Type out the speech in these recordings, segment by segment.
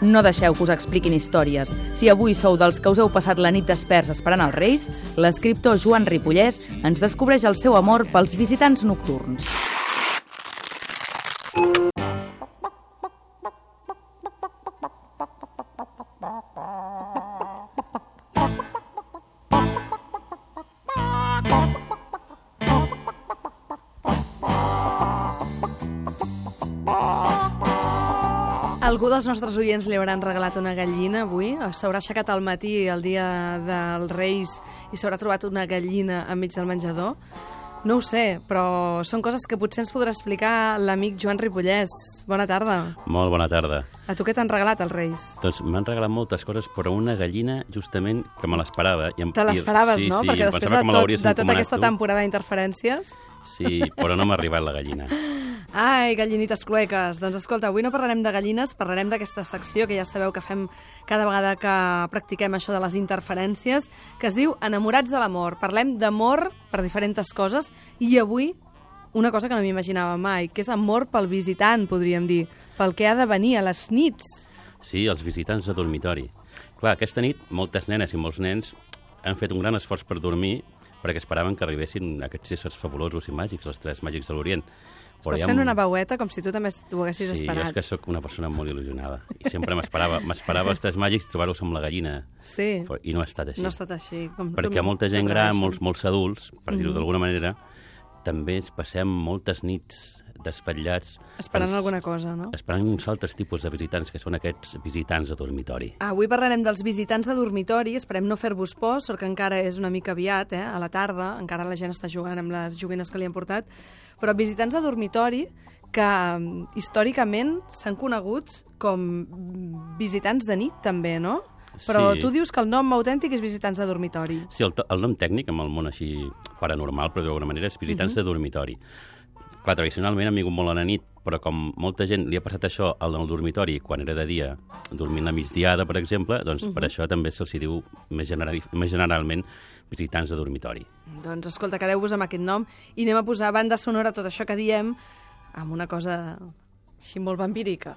No deixeu que us expliquin històries. Si avui sou dels que us heu passat la nit desperts esperant els Reis, l'escriptor Joan Ripollès ens descobreix el seu amor pels visitants nocturns. Algú dels nostres oients li hauran regalat una gallina avui? S'haurà aixecat al matí el dia dels Reis i s'haurà trobat una gallina enmig del menjador? No ho sé, però són coses que potser ens podrà explicar l'amic Joan Ripollès. Bona tarda. Molt bona tarda. A tu què t'han regalat els Reis? Doncs m'han regalat moltes coses, però una gallina justament que me l'esperava. Em- Te l'esperaves, sí, no? Sí, Perquè després de, tot, de tota aquesta tu. temporada d'interferències... Sí, però no m'ha arribat la gallina. Ai, gallinites clueques. Doncs escolta, avui no parlarem de gallines, parlarem d'aquesta secció que ja sabeu que fem cada vegada que practiquem això de les interferències, que es diu Enamorats de l'amor. Parlem d'amor per diferents coses i avui una cosa que no m'imaginava mai, que és amor pel visitant, podríem dir, pel que ha de venir a les nits. Sí, els visitants de dormitori. Clar, aquesta nit moltes nenes i molts nens han fet un gran esforç per dormir perquè esperaven que arribessin aquests éssers fabulosos i màgics, els tres màgics de l'Orient. Però Estàs fent un- una veueta com si tu també t'ho haguessis Sí, esperat. és que sóc una persona molt il·lusionada i sempre m'esperava m'esperava els tres màgics trobar-los amb la gallina Sí, Però- i no ha estat així. no ha estat així. Com, perquè molta gent gran, molts, molts adults, per dir-ho d'alguna manera, també ens passem moltes nits desvetllats... Esperant pels- alguna cosa, no? Esperant uns altres tipus de visitants, que són aquests visitants de dormitori. Avui parlarem dels visitants de dormitori, esperem no fer-vos por, sort que encara és una mica aviat, eh, a la tarda, encara la gent està jugant amb les joguines que li han portat, però visitants de dormitori que mm, històricament s'han coneguts com visitants de nit també, no? Però Sí. tu dius que el nom autèntic és visitants de dormitori. Sí, el, el nom tècnic, amb el món així paranormal, però d'alguna manera, és visitants Mhm. de dormitori. Clar, tradicionalment han vingut molt a la nit, però com molta gent li ha passat això al dormitori quan era de dia, dormint la migdiada, per exemple, doncs Mhm. per això també se'ls diu més, generali, més generalment visitants de dormitori. Doncs escolta, quedeu-vos amb aquest nom i anem a posar banda sonora tot això que diem amb una cosa així molt vampírica.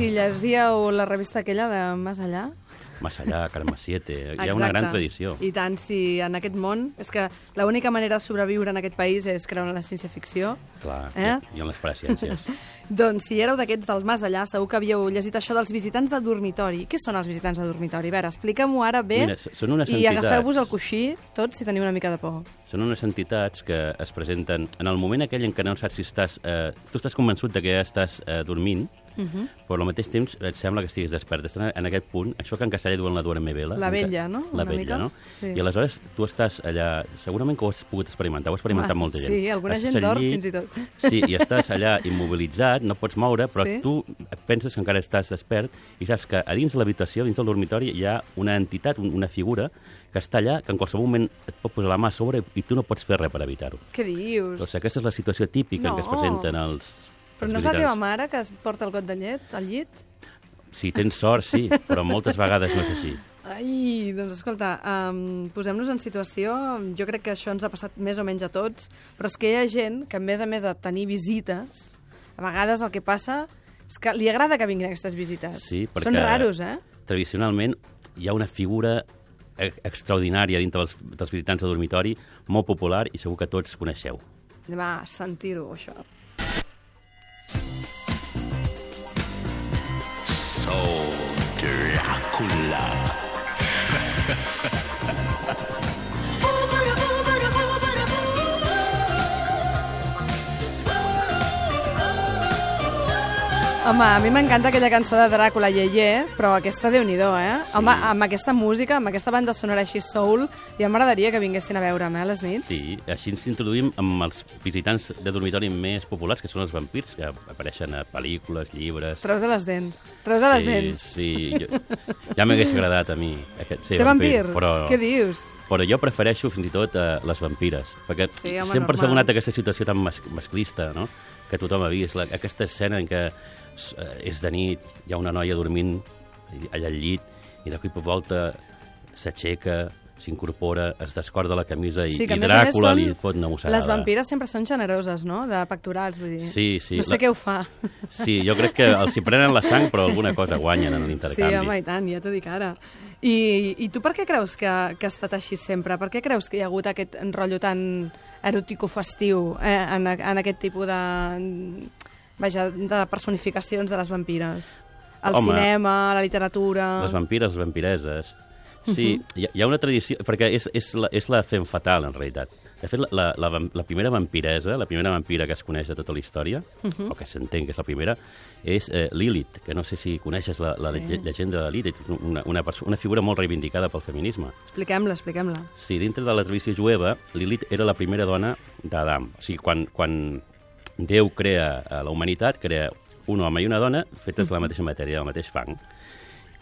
Si llegíeu la revista aquella de Más Allà, Más allà, Carme Siete, hi ha una gran tradició. I tant, si en aquest món... És que l'única manera de sobreviure en aquest país és creure en la ciència-ficció. Clar, Eh? i en les pareciències. Doncs si éreu d'aquests del Mas Allà, segur que havíeu llegit això dels visitants de dormitori. Què són els visitants de dormitori? A veure, explica-m'ho ara bé Mira, són unes i agafeu-vos el coixí, tots, si teniu una mica de por. Són unes entitats que es presenten en el moment aquell en què no saps si estàs... Eh, tu estàs convençut de que ja estàs eh, dormint, Uh -huh. però al mateix temps et sembla que estiguis despert. Estàs en aquest punt, això que en castellà diuen la duerme vela. La vella, no? La Una vella, mica. no? Sí. I aleshores tu estàs allà... Segurament que ho has pogut experimentar, ho ha experimentat Ah, molta gent. sí, alguna Estàs gent dorm fins i tot. Sí, i estàs allà immobilitzat, no pots moure, però Sí. tu penses que encara estàs despert i saps que a dins de l'habitació, dins del dormitori, hi ha una entitat, un- una figura, que està allà, que en qualsevol moment et pot posar la mà a sobre i tu no pots fer res per evitar-ho. Què dius? Doncs aquesta és la situació típica en què es No. presenten els, Però no és la teva mare que es porta el got de llet al llit? Si tens sort, sí, però moltes vegades no és així. Ai, doncs escolta, um, posem-nos en situació, jo crec que això ens ha passat més o menys a tots, però és que hi ha gent que a més a més de tenir visites, a vegades el que passa és que li agrada que vinguin aquestes visites. Sí, perquè Són raros, eh? tradicionalment hi ha una figura e- extraordinària dintre dels, dels visitants de dormitori, molt popular i segur que tots coneixeu. Anem a sentir-ho, això. Home, a mi m'encanta aquella cançó de Dràcula Yeye, però aquesta déu nhi eh? Sí. Home, amb aquesta música, amb aquesta banda sonora així soul, ja m'agradaria que vinguessin a veure'm, eh, a les nits. Sí, així ens introduïm amb els visitants de dormitori més populars, que són els vampirs, que apareixen a pel·lícules, llibres... Treu de les dents. Treu de les sí, dents. Sí, jo, ja m'hagués agradat a mi aquest, ser, Ser vampir? Però, Què dius? però jo prefereixo fins i tot eh, les vampires, perquè Sí, home, sempre s'ha donat aquesta situació tan mas masclista, no? que tothom ha vist. La, aquesta escena en què és de nit, hi ha una noia dormint allà al llit, i de cop i volta s'aixeca, s'incorpora, es descorda la camisa i, Sí, i Dràcula li fot una mossegada. Les vampires sempre són generoses, no?, de pectorals, vull dir. Sí, sí, No sé la- què ho fa. Sí, jo crec que els hi prenen la sang, però alguna cosa guanyen en Sí, l'intercanvi. home, i tant, ja t'ho dic ara. I, I tu per què creus que, que ha estat així sempre? Per què creus que hi ha hagut aquest rotllo tan eròtico-festiu eh, en, en aquest tipus de, vaja, de personificacions de les vampires? El Home, cinema, la literatura... Les vampires, les vampireses... Sí, hi, ha, hi ha una tradició... Perquè és, és, la, és la fem fatal, en realitat. De fet, la, la, la, la primera vampiresa, la primera vampira que es coneix de tota la història, o que s'entén que és la primera, és eh, Lilith, que no sé si coneixes la, la sí. llegenda de Lilith, una, una, una figura molt reivindicada pel feminisme. Expliquem-la, expliquem-la. Sí, dintre de la tradició jueva, Lilith era la primera dona d'Adam. O sigui, quan, quan Déu crea a la humanitat, crea un home i una dona fetes de la mateixa matèria, del mateix fang.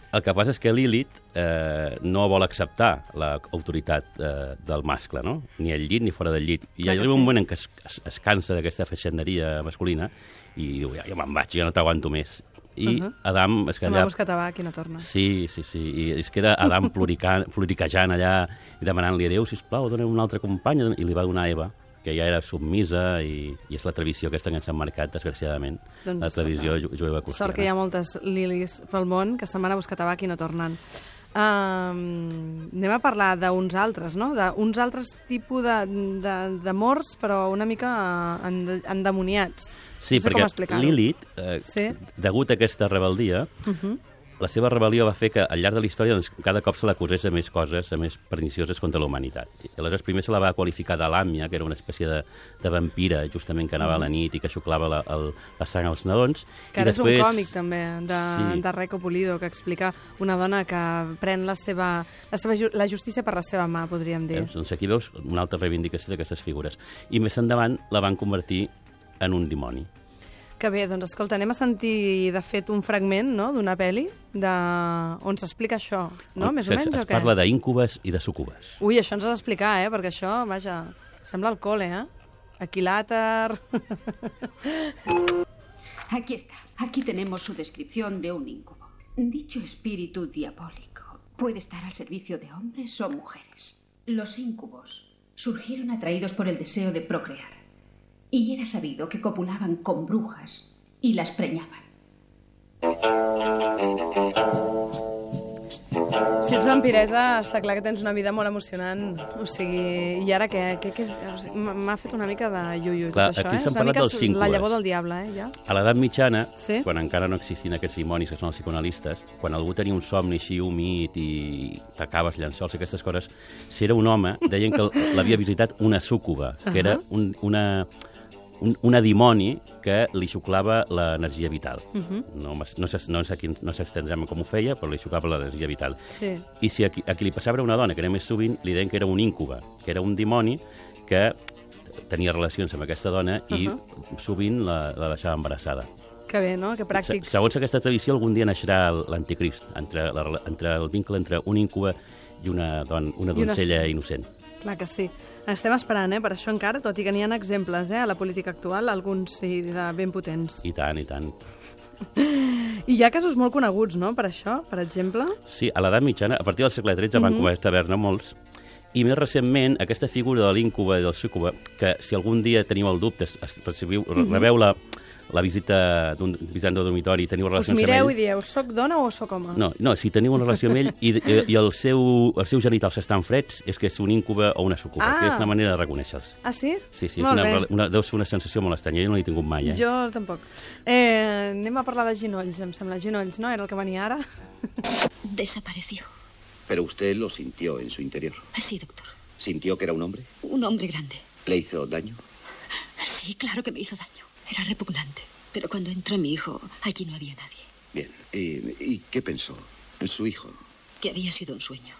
El que passa és que Lilith eh, no vol acceptar l'autoritat eh, del mascle, no? ni al llit ni fora del llit. I Clar arriba un sí. moment en què es, es, es cansa d'aquesta feixenderia masculina i diu, ja, ja me'n vaig, ja no t'aguanto més. I uh. -huh. Adam es Se m'ha queda buscat tabac i no torna. Sí, sí, sí. I es queda Adam plorica, ploriquejant allà i demanant-li a Déu, sisplau, dona'm una altra companya, i li va donar Eva, que ja era submisa i, i és la tradició aquesta que ens ha marcat, desgraciadament, Doncs la tradició sort, ju jueva cristiana. Sort que hi ha moltes lilis pel món que se'n van a buscar tabac i no tornen. Um, anem a parlar d'uns altres, no? D'uns altres tipus de- de- d'amors, però una mica eh, endemoniats. Sí, no sé perquè. Lilith, eh, Sí. degut a aquesta rebel·lia, Uh -huh. La seva rebel·lió va fer que al llarg de la història doncs, cada cop se l'acusés de més coses, de més pernicioses contra la humanitat. I aleshores primer se la va qualificar de làmia, que era una espècie de, de vampira, justament que anava a la nit i que xuclava la, el, la sang als nadons. Que I ara després... és un còmic, també, de, Sí. de Reco Pulido, que explica una dona que pren la seva, la, seva, la justícia per la seva mà, podríem dir. Veus? Doncs aquí veus una altra reivindicació d'aquestes figures. I més endavant la van convertir en un dimoni. Que bé, doncs escolta, anem a sentir, de fet, un fragment no?, d'una pel·li de... on s'explica això, no? Més o es, menys, es o què? parla d'íncubes i de sucubes. Ui, això ens has d'explicar, eh? Perquè això, vaja, sembla el col·le, eh? Equilàter... Aquí está. Aquí tenemos su descripción de un incubo. Dicho espíritu diabólico puede estar al servicio de hombres o mujeres. Los incubos surgieron atraídos por el deseo de procrear. Y era sabido que copulaban con brujas y las preñaban. Si ets vampiresa, està clar que tens una vida molt emocionant. O sigui, i ara què? què, què o sigui, m'ha- fet una mica de iuiu Clar, tot això, aquí eh? una parlat mica dels la llavor del diable, eh? Ja? A l'edat mitjana, Sí. quan encara no existien aquests dimonis, que són els psicoanalistes, quan algú tenia un somni així humit i tacaves llençols i aquestes coses, si era un home, deien que l'havia visitat una súcuba, que era un, una, un, una dimoni que li xuclava l'energia vital. no, m'es- no, sé- no sé quin- no s'estendrem com ho feia, però li xuclava l'energia vital. Sí. I si a qui, a qui li passava una dona, que era més sovint, li deien que era un íncuba, que era un dimoni que tenia relacions amb aquesta dona i sovint la, la deixava embarassada. Que bé, no? Que Se, pràctics. segons aquesta tradició, algun dia naixerà l'anticrist, entre, la, entre el vincle entre un íncuba i una, don, una I una- doncella innocent. Clar que sí. Estem esperant, eh, per això encara, tot i que n'hi ha exemples, eh, a la política actual, alguns sí, de ben potents. I tant, i tant. I hi ha casos molt coneguts, no?, per això, per exemple. Sí, a l'edat mitjana, a partir del segle XIII, van començar a haver-ne molts, i més recentment, aquesta figura de l'íncuba i del súcuba, que si algun dia teniu el dubte, es- es- recebiu, rebeu la, la visita d'un visitant de dormitori i teniu Us relacions mireu amb i ell... dieu, soc dona o soc home? No, no, si teniu una relació amb ell i, i, i el seu, els seus genitals estan freds, és que és un íncuba o una súcuba, Ah. que és una manera de reconèixer-los. Ah, sí? Sí, sí, és Molt una, bé. una, deu ser una sensació molt estranya, jo no l'he tingut mai, eh? Jo tampoc. Eh, anem a parlar de ginolls, em sembla. Ginolls, no? Era el que venia ara? Desapareció. Pero usted lo sintió en su interior. Sí, doctor. ¿Sintió que era un hombre? Un hombre grande. ¿Le hizo daño? Sí, claro que me hizo daño. Era repugnante. Pero cuando entró mi hijo, allí no había nadie. Bien. ¿Y, y qué pensó? Su hijo. Que había sido un sueño.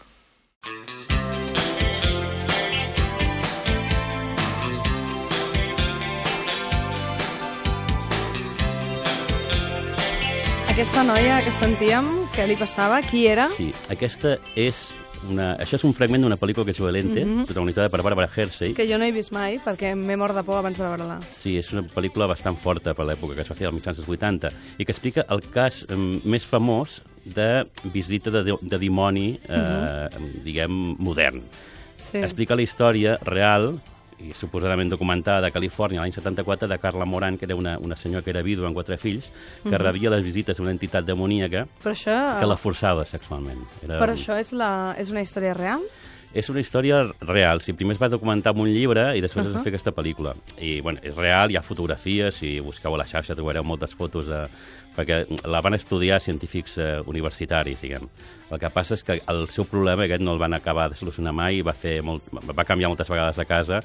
Aquesta noia que sentíem, què li passava? Qui era? Sí, aquesta és una... Això és un fragment d'una pel·lícula que és Valente, Mhm. protagonitzada per Barbara Hershey. Que jo no he vist mai, perquè m'he mort de por abans de veure-la. Sí, és una pel·lícula bastant forta per l'època que es va fer als mitjans dels 80 i que explica el cas més famós de visita de, de dimoni, eh, diguem, modern. Sí. Explica la història real i suposadament documentada de Califòrnia l'any 74 de Carla Moran, que era una, una senyora que era vídua amb quatre fills, que rebia les visites d'una entitat demoníaca Però això, que la forçava sexualment. Era, però això és, la, és una història real? És una història real. Si primer es va documentar amb un llibre i després uh -huh. es va fer aquesta pel·lícula. I, bueno, és real, hi ha fotografies, si busqueu a la xarxa trobareu moltes fotos de... perquè la van estudiar científics eh, universitaris, diguem. El que passa és que el seu problema aquest no el van acabar de solucionar mai, va, fer molt, va canviar moltes vegades de casa,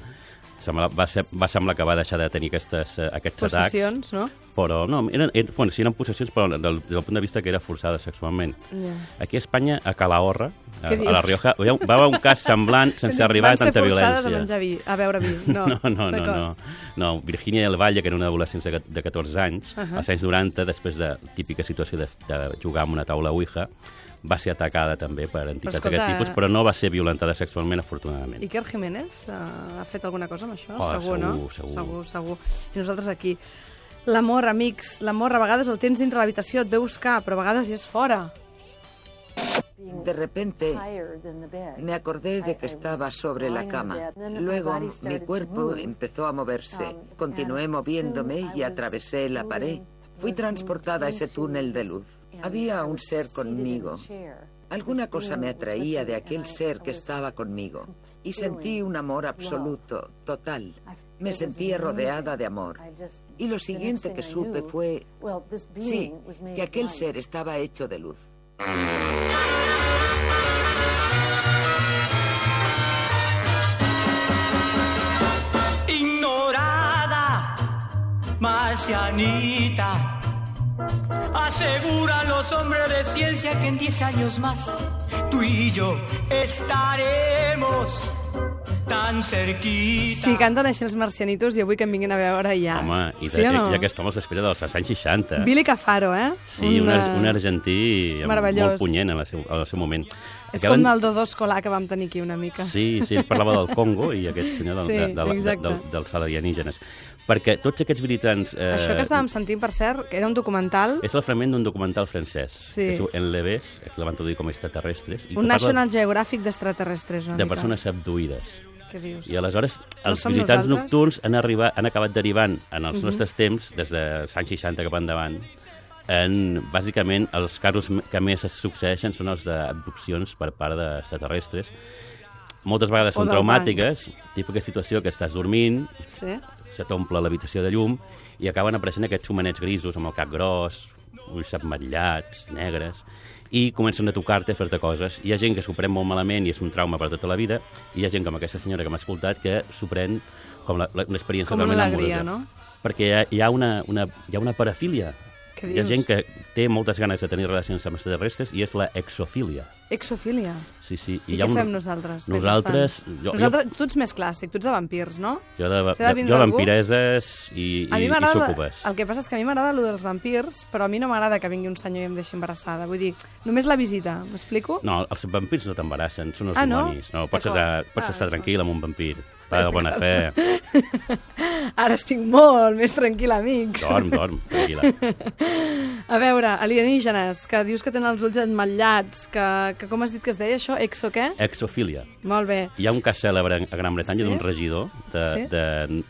Sembla, va, ser, va semblar que va deixar de tenir aquestes, eh, aquests atacs. Possessions, no? Però no, eren, eren, bueno, sí, eren possessions, però del, del punt de vista que era forçada sexualment. Ja. Aquí a Espanya, a Calahorra, a, a la? Rioja, va haver un cas semblant sense arribar a tanta Van ser forçades violència. a menjar vi, a beure vi. No, No, no, no, no, no. Virginia del Valle, que era una adolescent de de 14 anys, uh -huh. als anys 90, després de típica situació de, de jugar amb una taula Ouija, va ser atacada també per entitats escolta, d'aquest tipus, però no va ser violentada sexualment, afortunadament. Iker Jiménez uh, ha fet alguna cosa amb això? Oh, segur, no? segur, segur. segur, segur. I nosaltres aquí. L'amor, amics, l'amor a vegades el tens dintre l'habitació, et ve a buscar, però a vegades ja és fora. De repente me acordé de que estaba sobre la cama. Luego mi cuerpo empezó a moverse. Continué moviéndome y atravesé la pared. Fui transportada a ese túnel de luz. Había un ser conmigo. Alguna cosa me atraía de aquel ser que estaba conmigo y sentí un amor absoluto, total. Me sentía rodeada de amor. Y lo siguiente que supe fue, sí, que aquel ser estaba hecho de luz. ignorada, marcianita. Aseguran los hombres de ciencia que en 10 años más tú y yo estaremos tan cerquita. Sí, canten així els marcianitos i avui que em vinguin a veure ja. Home, i, de, sí o no? i aquesta home s'espera dels anys 60. Billy Cafaro, eh? Sí, un, eh, un argentí molt punyent en el seu, en el seu moment. És Acaben- com el Dodó Escolar que vam tenir aquí una mica. Sí, sí, ell parlava del Congo i aquest senyor del, Sí, de, de, de, del, dels alienígenes. Perquè tots aquests militants... Eh, Això que estàvem sentint, per cert, que era un documental, És el fragment d'un documental francès, Sí. que es diu En Leves, que la van traduir com extraterrestres, i un que parla National Geographic d'extraterrestres, una de mica. persones abduïdes. Què dius? I aleshores No els som visitants nosaltres? nocturns han, arribat, han acabat derivant en els Mhm. nostres temps, des de anys 60 cap endavant, en, bàsicament, els casos que més es succeeixen són els d'abduccions per part d'extraterrestres. Moltes vegades O són traumàtiques, típica situació que estàs dormint, Sí? Se t'omple l'habitació de llum i acaben apareixent aquests homenets grisos amb el cap gros, ulls ametllats, negres, i comencen a tocar-te, a fer-te coses. Hi ha gent que s'ho pren molt malament i és un trauma per tota la vida, i hi ha gent com aquesta senyora que m'ha escoltat que s'ho pren com la, la, una experiència Com una realment alegria, no? Perquè hi ha, hi ha, una, una, hi ha una parafília. Què Hi ha dius? gent que té moltes ganes de tenir relacions amb extraterrestres i és la exofília. Exofília. Sí, sí. I, ha què un- fem nosaltres? Nosaltres... Jo, nosaltres tu ets més clàssic, tu ets de vampirs, no? Jo, de, de de, jo vampireses i, A i, i súcubes. El que passa és que a mi m'agrada el dels vampirs, però a mi no m'agrada que vingui un senyor i em deixi embarassada. Vull dir, només la visita, m'explico? No, els vampirs no t'embarassen, són els Ah, no? dimonis. No, pots, estar, pots Ah, estar tranquil amb un vampir. Va de bona fe. Ara estic molt més tranquil·la, amics. Dorm, dorm, tranquil·la. A veure, alienígenes, que dius que tenen els ulls enmotllats, que, que com has dit que es deia això? Exo què? Exofília. Molt bé. Hi ha un cas cèlebre a Gran Bretanya Sí? d'un regidor de, Sí? de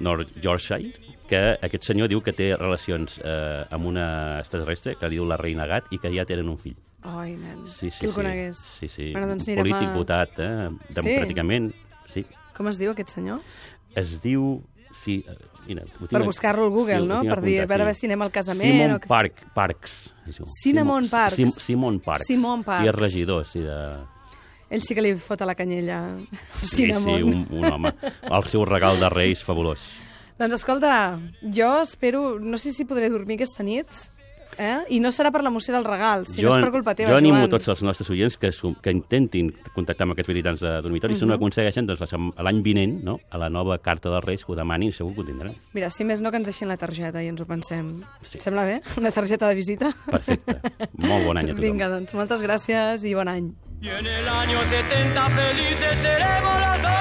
North Yorkshire que aquest senyor diu que té relacions eh, amb una extraterrestre que li diu la reina gat i que ja tenen un fill. Ai, nen, Sí, sí, qui el sí. conegués? Sí, sí. Bueno, doncs un polític a... votat, eh, democràticament. Sí. Com es diu aquest senyor? Es diu... Sí, eh, mira, ho tinc Per buscar-lo al Google, ho no? Per dir, a veure sí. si anem al casament Simon o Park, Parks. Cinnamon Parks. Sim, Simon Parks. Simon Parks. I és regidor, sí, de... Ell sí que li fot a la canyella. Sí, sí, un, un home. El seu regal de Reis fabulós. Doncs escolta, jo espero... No sé si podré dormir aquesta nit, Eh? I no serà per l'emoció del regal, sinó jo, és per culpa teva, Joan. Jo animo tots els nostres oients que, que intentin contactar amb aquests visitants de dormitori. Uh -huh. Si no mhm. aconsegueixen, doncs l'any vinent, no? a la nova Carta dels Reis, que ho demanin, segur que ho tindran. Mira, si més no, que ens deixin la targeta i ens ho pensem. Sí. Sembla bé? Una targeta de visita? Perfecte. Molt bon any a tothom. Vinga, doncs, moltes gràcies i bon any. Y en el año 70 felices seremos los dos.